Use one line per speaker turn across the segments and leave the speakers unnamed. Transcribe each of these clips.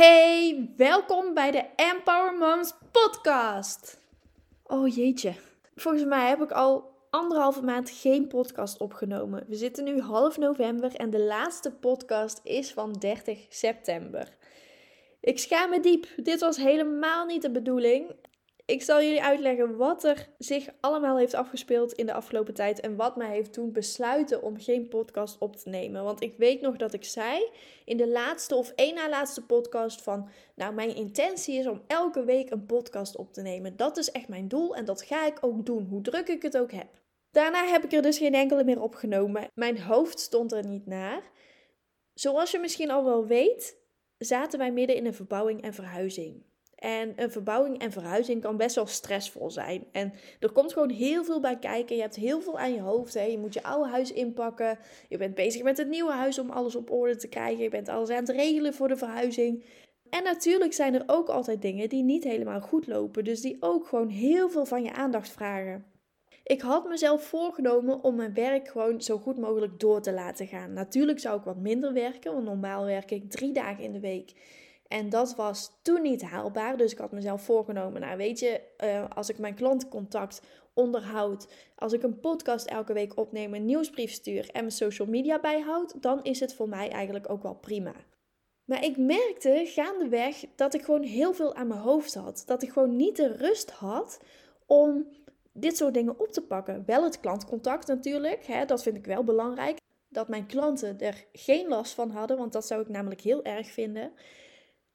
Hey, welkom bij de Empower Moms podcast. Oh jeetje, volgens mij heb ik al anderhalve maand geen podcast opgenomen. We zitten nu half november en de laatste podcast is van 30 september. Ik schaam me diep. Dit was helemaal niet de bedoeling. Ik zal jullie uitleggen wat er zich allemaal heeft afgespeeld in de afgelopen tijd en wat mij heeft toen besluiten om geen podcast op te nemen. Want ik weet nog dat ik zei in de laatste of één na laatste podcast van, nou mijn intentie is om elke week een podcast op te nemen. Dat is echt mijn doel en dat ga ik ook doen, hoe druk ik het ook heb. Daarna heb ik er dus geen enkele meer opgenomen. Mijn hoofd stond er niet naar. Zoals je misschien al wel weet, zaten wij midden in een verbouwing en verhuizing. En een verbouwing en verhuizing kan best wel stressvol zijn. En er komt gewoon heel veel bij kijken. Je hebt heel veel aan je hoofd. Hè. Je moet je oude huis inpakken. Je bent bezig met het nieuwe huis om alles op orde te krijgen. Je bent alles aan het regelen voor de verhuizing. En natuurlijk zijn er ook altijd dingen die niet helemaal goed lopen. Dus die ook gewoon heel veel van je aandacht vragen. Ik had mezelf voorgenomen om mijn werk gewoon zo goed mogelijk door te laten gaan. Natuurlijk zou ik wat minder werken, want normaal werk ik drie dagen in de week. En dat was toen niet haalbaar. Dus ik had mezelf voorgenomen, nou weet je, uh, als ik mijn klantcontact onderhoud, als ik een podcast elke week opneem, een nieuwsbrief stuur en mijn social media bijhoud, dan is het voor mij eigenlijk ook wel prima. Maar ik merkte gaandeweg dat ik gewoon heel veel aan mijn hoofd had. Dat ik gewoon niet de rust had om dit soort dingen op te pakken. Wel het klantcontact natuurlijk, hè, dat vind ik wel belangrijk. Dat mijn klanten er geen last van hadden, want dat zou ik namelijk heel erg vinden.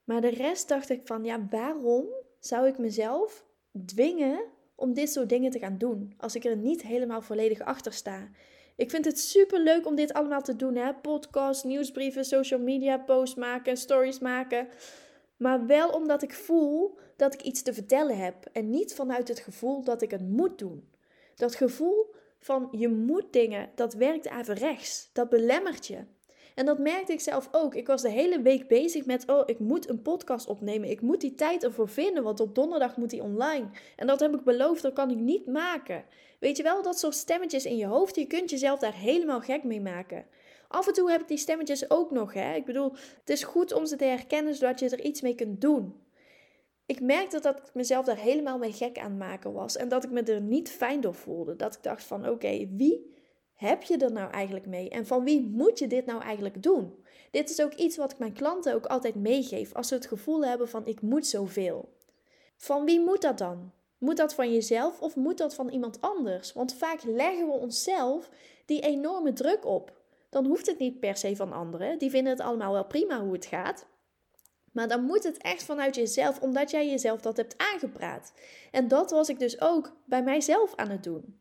Maar de rest dacht ik van, ja, waarom zou ik mezelf dwingen om dit soort dingen te gaan doen als ik er niet helemaal volledig achter sta? Ik vind het super leuk om dit allemaal te doen, hè? Podcasts, nieuwsbrieven, social media posts maken, stories maken. Maar wel omdat ik voel dat ik iets te vertellen heb en niet vanuit het gevoel dat ik het moet doen. Dat gevoel van je moet dingen, dat werkt averechts. Dat belemmert je. En dat merkte ik zelf ook. Ik was de hele week bezig met, oh, ik moet een podcast opnemen. Ik moet die tijd ervoor vinden, want op donderdag moet die online. En dat heb ik beloofd, dat kan ik niet maken. Weet je wel, dat soort stemmetjes in je hoofd, je kunt jezelf daar helemaal gek mee maken. Af en toe heb ik die stemmetjes ook nog, hè. Ik bedoel, het is goed om ze te herkennen, zodat je er iets mee kunt doen. Ik merkte dat ik mezelf daar helemaal mee gek aan maken was. En dat ik me er niet fijn door voelde. Dat ik dacht van, oké, wie heb je er nou eigenlijk mee? En van wie moet je dit nou eigenlijk doen? Dit is ook iets wat ik mijn klanten ook altijd meegeef als ze het gevoel hebben van ik moet zoveel. Van wie moet dat dan? Moet dat van jezelf of moet dat van iemand anders? Want vaak leggen we onszelf die enorme druk op. Dan hoeft het niet per se van anderen. Die vinden het allemaal wel prima hoe het gaat. Maar dan moet het echt vanuit jezelf, omdat jij jezelf dat hebt aangepraat. En dat was ik dus ook bij mijzelf aan het doen.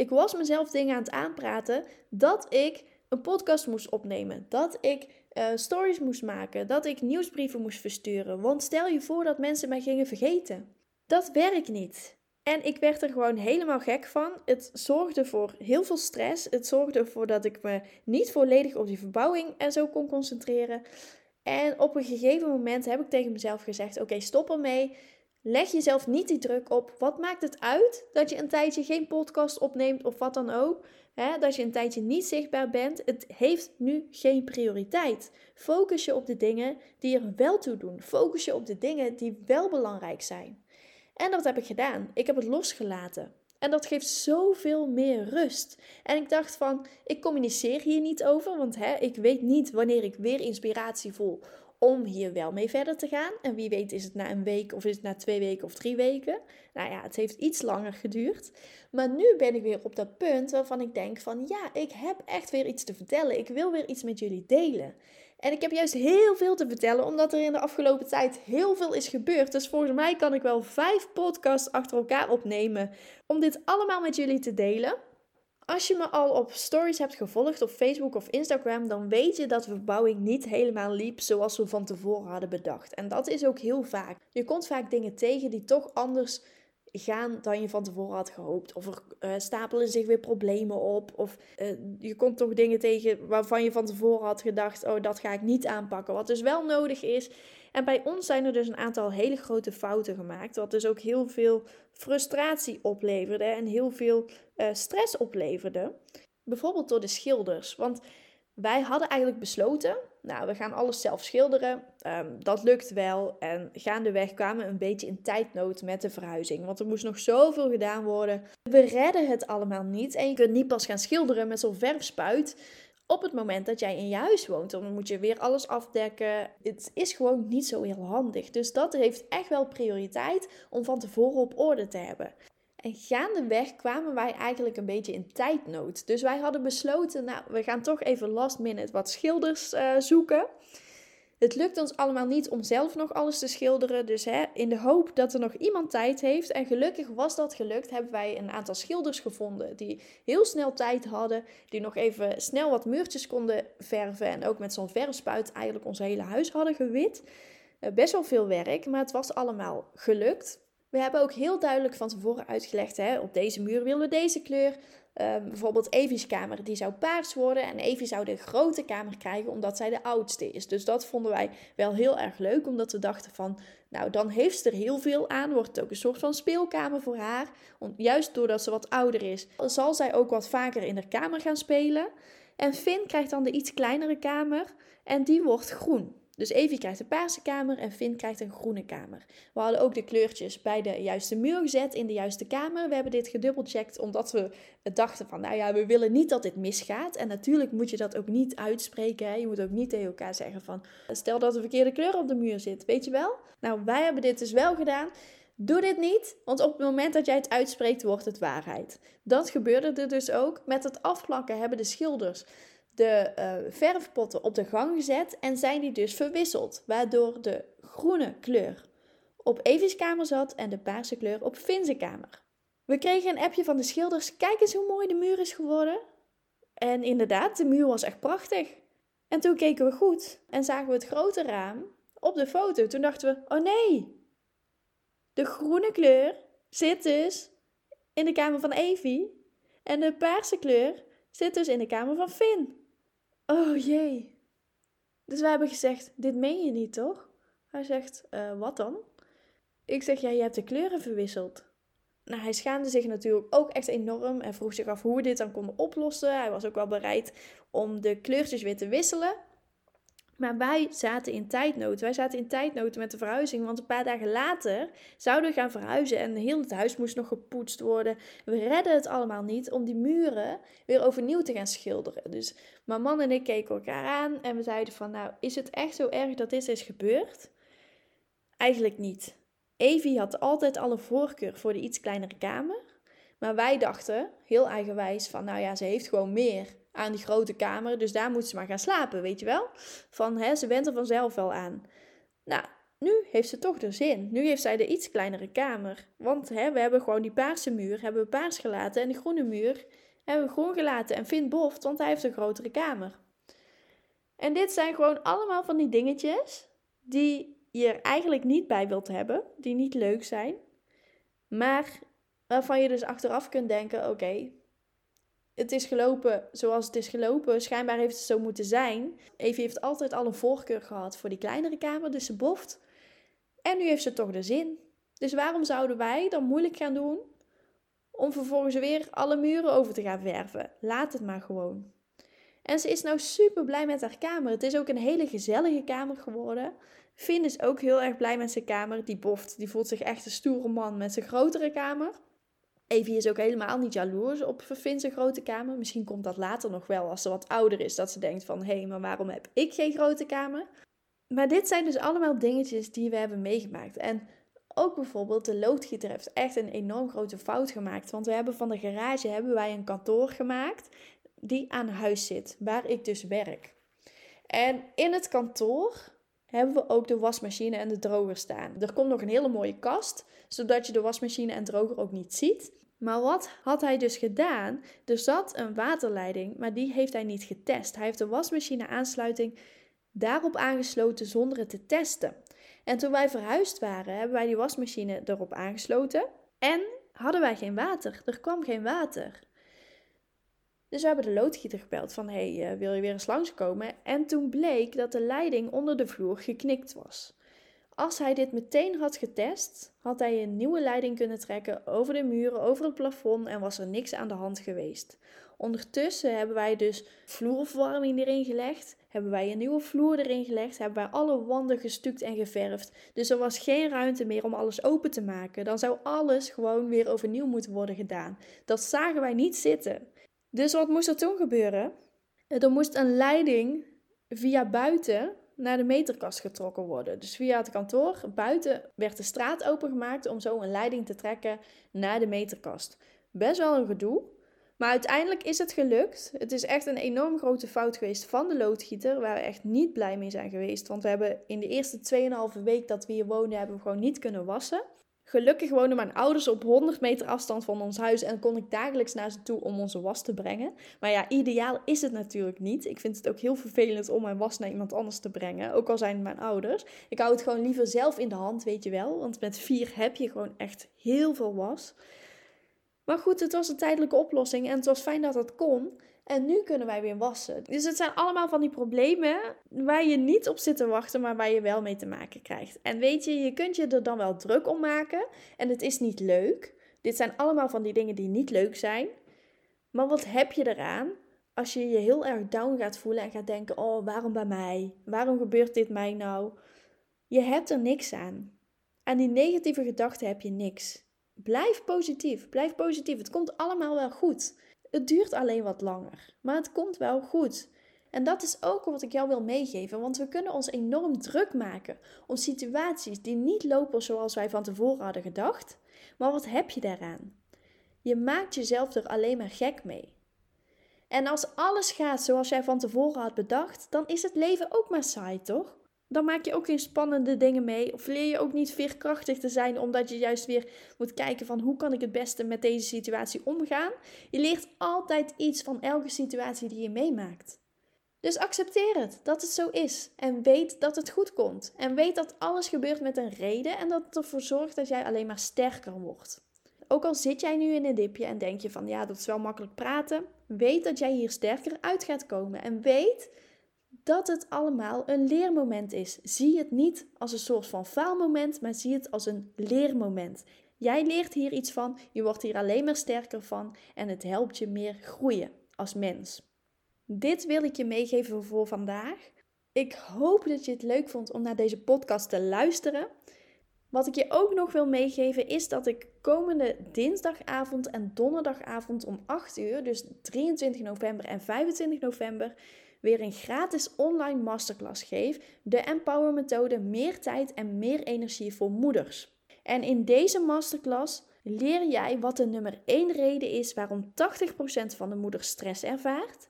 Ik was mezelf dingen aan het aanpraten dat ik een podcast moest opnemen, dat ik uh, stories moest maken, dat ik nieuwsbrieven moest versturen. Want stel je voor dat mensen mij gingen vergeten. Dat werkt niet. En ik werd er gewoon helemaal gek van. Het zorgde voor heel veel stress. Het zorgde ervoor dat ik me niet volledig op die verbouwing en zo kon concentreren. En op een gegeven moment heb ik tegen mezelf gezegd: Oké, stop ermee. Leg jezelf niet die druk op. Wat maakt het uit dat je een tijdje geen podcast opneemt of wat dan ook? Dat je een tijdje niet zichtbaar bent. Het heeft nu geen prioriteit. Focus je op de dingen die er wel toe doen. Focus je op de dingen die wel belangrijk zijn. En dat heb ik gedaan. Ik heb het losgelaten. En dat geeft zoveel meer rust. En ik dacht van, ik communiceer hier niet over, want ik weet niet wanneer ik weer inspiratie voel om hier wel mee verder te gaan. En wie weet is het na een week of is het na twee weken of drie weken. Nou ja, het heeft iets langer geduurd. Maar nu ben ik weer op dat punt waarvan ik denk van ja, ik heb echt weer iets te vertellen. Ik wil weer iets met jullie delen. En ik heb juist heel veel te vertellen, omdat er in de afgelopen tijd heel veel is gebeurd. Dus volgens mij kan ik wel vijf podcasts achter elkaar opnemen om dit allemaal met jullie te delen. Als je me al op stories hebt gevolgd op Facebook of Instagram, dan weet je dat de verbouwing niet helemaal liep zoals we van tevoren hadden bedacht. En dat is ook heel vaak. Je komt vaak dingen tegen die toch anders gaan dan je van tevoren had gehoopt. Of er uh, stapelen zich weer problemen op. Of uh, je komt toch dingen tegen waarvan je van tevoren had gedacht: oh, dat ga ik niet aanpakken. Wat dus wel nodig is. En bij ons zijn er dus een aantal hele grote fouten gemaakt. Wat dus ook heel veel frustratie opleverde en heel veel uh, stress opleverde. Bijvoorbeeld door de schilders. Want wij hadden eigenlijk besloten Nou, we gaan alles zelf schilderen. Ehm, dat lukt wel. En gaandeweg kwamen we een beetje in tijdnood met de verhuizing. Want er moest nog zoveel gedaan worden. We redden het allemaal niet. En je kunt niet pas gaan schilderen met zo'n verfspuit op het moment dat jij in je huis woont. Dan moet je weer alles afdekken. Het is gewoon niet zo heel handig. Dus dat heeft echt wel prioriteit om van tevoren op orde te hebben. En gaandeweg kwamen wij eigenlijk een beetje in tijdnood. Dus wij hadden besloten, nou, we gaan toch even last minute wat schilders uh, zoeken. Het lukt ons allemaal niet om zelf nog alles te schilderen. Dus hè, in de hoop dat er nog iemand tijd heeft. En gelukkig was dat gelukt. Hebben wij een aantal schilders gevonden. Die heel snel tijd hadden. Die nog even snel wat muurtjes konden verven. En ook met zo'n verfspuit eigenlijk ons hele huis hadden gewit. Uh, best wel veel werk. Maar het was allemaal gelukt. We hebben ook heel duidelijk van tevoren uitgelegd, hè, op deze muur willen we deze kleur. Um, bijvoorbeeld Evie's kamer, die zou paars worden. En Evie zou de grote kamer krijgen, omdat zij de oudste is. Dus dat vonden wij wel heel erg leuk, omdat we dachten van... Nou, dan heeft ze er heel veel aan. Wordt het ook een soort van speelkamer voor haar. juist doordat ze wat ouder is, zal zij ook wat vaker in haar kamer gaan spelen. En Finn krijgt dan de iets kleinere kamer. En die wordt groen. Dus Evie krijgt een paarse kamer en Finn krijgt een groene kamer. We hadden ook de kleurtjes bij de juiste muur gezet in de juiste kamer. We hebben dit gedubbelcheckt omdat we dachten van, nou ja, we willen niet dat dit misgaat. En natuurlijk moet je dat ook niet uitspreken. Hè? Je moet ook niet tegen elkaar zeggen van, stel dat er verkeerde kleur op de muur zit, weet je wel? Nou, wij hebben dit dus wel gedaan. Doe dit niet, want op het moment dat jij het uitspreekt, wordt het waarheid. Dat gebeurde er dus ook. Met het afplakken hebben de schilders de uh, verfpotten op de gang gezet en zijn die dus verwisseld, waardoor de groene kleur op Evie's kamer zat en de paarse kleur op Finse kamer. We kregen een appje van de schilders, kijk eens hoe mooi de muur is geworden. En inderdaad, de muur was echt prachtig. En toen keken we goed en zagen we het grote raam op de foto. Toen dachten we, oh nee, de groene kleur zit dus in de kamer van Evie en de paarse kleur zit dus in de kamer van Finn. Oh jee. Dus wij hebben gezegd: Dit meen je niet, toch? Hij zegt: uh, Wat dan? Ik zeg: Ja, je hebt de kleuren verwisseld. Nou, hij schaamde zich natuurlijk ook echt enorm en vroeg zich af hoe we dit dan konden oplossen. Hij was ook wel bereid om de kleurtjes weer te wisselen. Maar wij zaten in tijdnood. Wij zaten in tijdnood met de verhuizing. Want een paar dagen later zouden we gaan verhuizen. En heel het huis moest nog gepoetst worden. We redden het allemaal niet om die muren weer overnieuw te gaan schilderen. Dus mijn man en ik keken elkaar aan. En we zeiden van nou, is het echt zo erg dat dit is gebeurd? Eigenlijk niet. Evie had altijd alle voorkeur voor de iets kleinere kamer. Maar wij dachten, heel eigenwijs, van nou ja, ze heeft gewoon meer aan die grote kamer. Dus daar moet ze maar gaan slapen, weet je wel? Van, hè, ze went er vanzelf wel aan. Nou, nu heeft ze toch de zin. Nu heeft zij de iets kleinere kamer. Want hè, we hebben gewoon die paarse muur hebben we paars gelaten. En die groene muur hebben we groen gelaten. En vindt boft, want hij heeft een grotere kamer. En dit zijn gewoon allemaal van die dingetjes die je er eigenlijk niet bij wilt hebben. Die niet leuk zijn. Maar waarvan je dus achteraf kunt denken, oké, het is gelopen zoals het is gelopen. Schijnbaar heeft het zo moeten zijn. Evie heeft altijd al een voorkeur gehad voor die kleinere kamer, dus ze boft. En nu heeft ze toch de zin. Dus waarom zouden wij dan moeilijk gaan doen om vervolgens weer alle muren over te gaan verven? Laat het maar gewoon. En ze is nou super blij met haar kamer. Het is ook een hele gezellige kamer geworden. Finn is ook heel erg blij met zijn kamer. Die boft, die voelt zich echt een stoere man met zijn grotere kamer. Evie is ook helemaal niet jaloers op Vince grote kamer. Misschien komt dat later nog wel als ze wat ouder is. Dat ze denkt van, hé, hey, maar waarom heb ik geen grote kamer? Maar dit zijn dus allemaal dingetjes die we hebben meegemaakt. En ook bijvoorbeeld de loodgieter heeft echt een enorm grote fout gemaakt. Want we hebben van de garage hebben wij een kantoor gemaakt die aan huis zit, waar ik dus werk. En in het kantoor hebben we ook de wasmachine en de droger staan. Er komt nog een hele mooie kast, zodat je de wasmachine en droger ook niet ziet. Maar wat had hij dus gedaan? Er zat een waterleiding, maar die heeft hij niet getest. Hij heeft de wasmachine aansluiting daarop aangesloten zonder het te testen. En toen wij verhuisd waren, hebben wij die wasmachine erop aangesloten en hadden wij geen water. Er kwam geen water. Dus we hebben de loodgieter gebeld van, hey, uh, wil je weer eens langskomen? En toen bleek dat de leiding onder de vloer geknikt was. Als hij dit meteen had getest, had hij een nieuwe leiding kunnen trekken over de muren, over het plafond en was er niks aan de hand geweest. Ondertussen hebben wij dus vloerverwarming erin gelegd. Hebben wij een nieuwe vloer erin gelegd. Hebben wij alle wanden gestuukt en geverfd. Dus er was geen ruimte meer om alles open te maken. Dan zou alles gewoon weer overnieuw moeten worden gedaan. Dat zagen wij niet zitten. Dus wat moest er toen gebeuren? Er moest een leiding via buiten naar de meterkast getrokken worden. Dus via het kantoor buiten werd de straat opengemaakt om zo een leiding te trekken naar de meterkast. Best wel een gedoe. Maar uiteindelijk is het gelukt. Het is echt een enorm grote fout geweest van de loodgieter, waar we echt niet blij mee zijn geweest. Want we hebben in de eerste 2,5 week dat we hier woonden, hebben we gewoon niet kunnen wassen. Gelukkig wonen mijn ouders op 100 meter afstand van ons huis en kon ik dagelijks naar ze toe om onze was te brengen. Maar ja, ideaal is het natuurlijk niet. Ik vind het ook heel vervelend om mijn was naar iemand anders te brengen, ook al zijn het mijn ouders. Ik hou het gewoon liever zelf in de hand, weet je wel, want met vier heb je gewoon echt heel veel was. Maar goed, het was een tijdelijke oplossing en het was fijn dat dat kon. En nu kunnen wij weer wassen. Dus het zijn allemaal van die problemen waar je niet op zit te wachten, maar waar je wel mee te maken krijgt. En weet je, je kunt je er dan wel druk om maken. En het is niet leuk. Dit zijn allemaal van die dingen die niet leuk zijn. Maar wat heb je eraan als je je heel erg down gaat voelen en gaat denken: oh, waarom bij mij? Waarom gebeurt dit mij nou? Je hebt er niks aan. Aan die negatieve gedachten heb je niks. Blijf positief. Blijf positief. Het komt allemaal wel goed. Het duurt alleen wat langer, maar het komt wel goed. En dat is ook wat ik jou wil meegeven, want we kunnen ons enorm druk maken om situaties die niet lopen zoals wij van tevoren hadden gedacht. Maar wat heb je daaraan? Je maakt jezelf er alleen maar gek mee. En als alles gaat zoals jij van tevoren had bedacht, dan is het leven ook maar saai, toch? Dan maak je ook geen spannende dingen mee. Of leer je ook niet veerkrachtig te zijn, omdat je juist weer moet kijken van hoe kan ik het beste met deze situatie omgaan. Je leert altijd iets van elke situatie die je meemaakt. Dus accepteer het dat het zo is en weet dat het goed komt. En weet dat alles gebeurt met een reden en dat het ervoor zorgt dat jij alleen maar sterker wordt. Ook al zit jij nu in een dipje en denk je van ja, dat is wel makkelijk praten, weet dat jij hier sterker uit gaat komen. En weet dat het allemaal een leermoment is. Zie het niet als een soort van faalmoment, maar zie het als een leermoment. Jij leert hier iets van, je wordt hier alleen maar sterker van en het helpt je meer groeien als mens. Dit wil ik je meegeven voor vandaag. Ik hoop dat je het leuk vond om naar deze podcast te luisteren. Wat ik je ook nog wil meegeven is dat ik komende dinsdagavond en donderdagavond om 8 uur, dus 23 november en 25 november, weer een gratis online masterclass geef, de Empower methode meer tijd en meer energie voor moeders. En in deze masterclass leer jij wat de nummer 1 reden is waarom 80% van de moeders stress ervaart.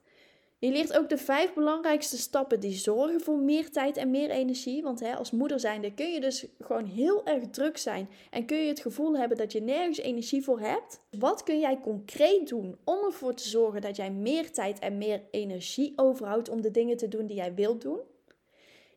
Je leert ook de vijf belangrijkste stappen die zorgen voor meer tijd en meer energie. Want hè, als moeder zijnde kun je dus gewoon heel erg druk zijn en kun je het gevoel hebben dat je nergens energie voor hebt. Wat kun jij concreet doen om ervoor te zorgen dat jij meer tijd en meer energie overhoudt om de dingen te doen die jij wilt doen?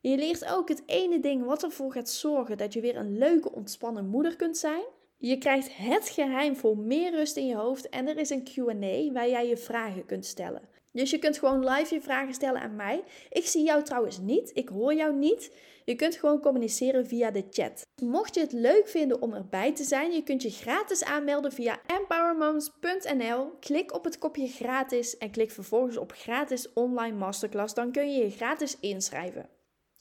Je leert ook het ene ding wat ervoor gaat zorgen dat je weer een leuke, ontspannen moeder kunt zijn. Je krijgt het geheim voor meer rust in je hoofd en er is een QA waar jij je vragen kunt stellen. Dus je kunt gewoon live je vragen stellen aan mij. Ik zie jou trouwens niet, ik hoor jou niet. Je kunt gewoon communiceren via de chat. Mocht je het leuk vinden om erbij te zijn, je kunt je gratis aanmelden via empowermoms.nl. Klik op het kopje gratis en klik vervolgens op gratis online masterclass. Dan kun je je gratis inschrijven.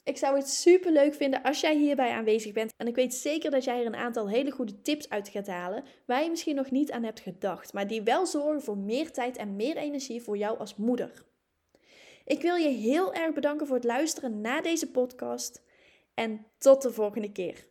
Ik zou het super leuk vinden als jij hierbij aanwezig bent. En ik weet zeker dat jij er een aantal hele goede tips uit gaat halen. Waar je misschien nog niet aan hebt gedacht. Maar die wel zorgen voor meer tijd en meer energie voor jou als moeder. Ik wil je heel erg bedanken voor het luisteren naar deze podcast. En tot de volgende keer.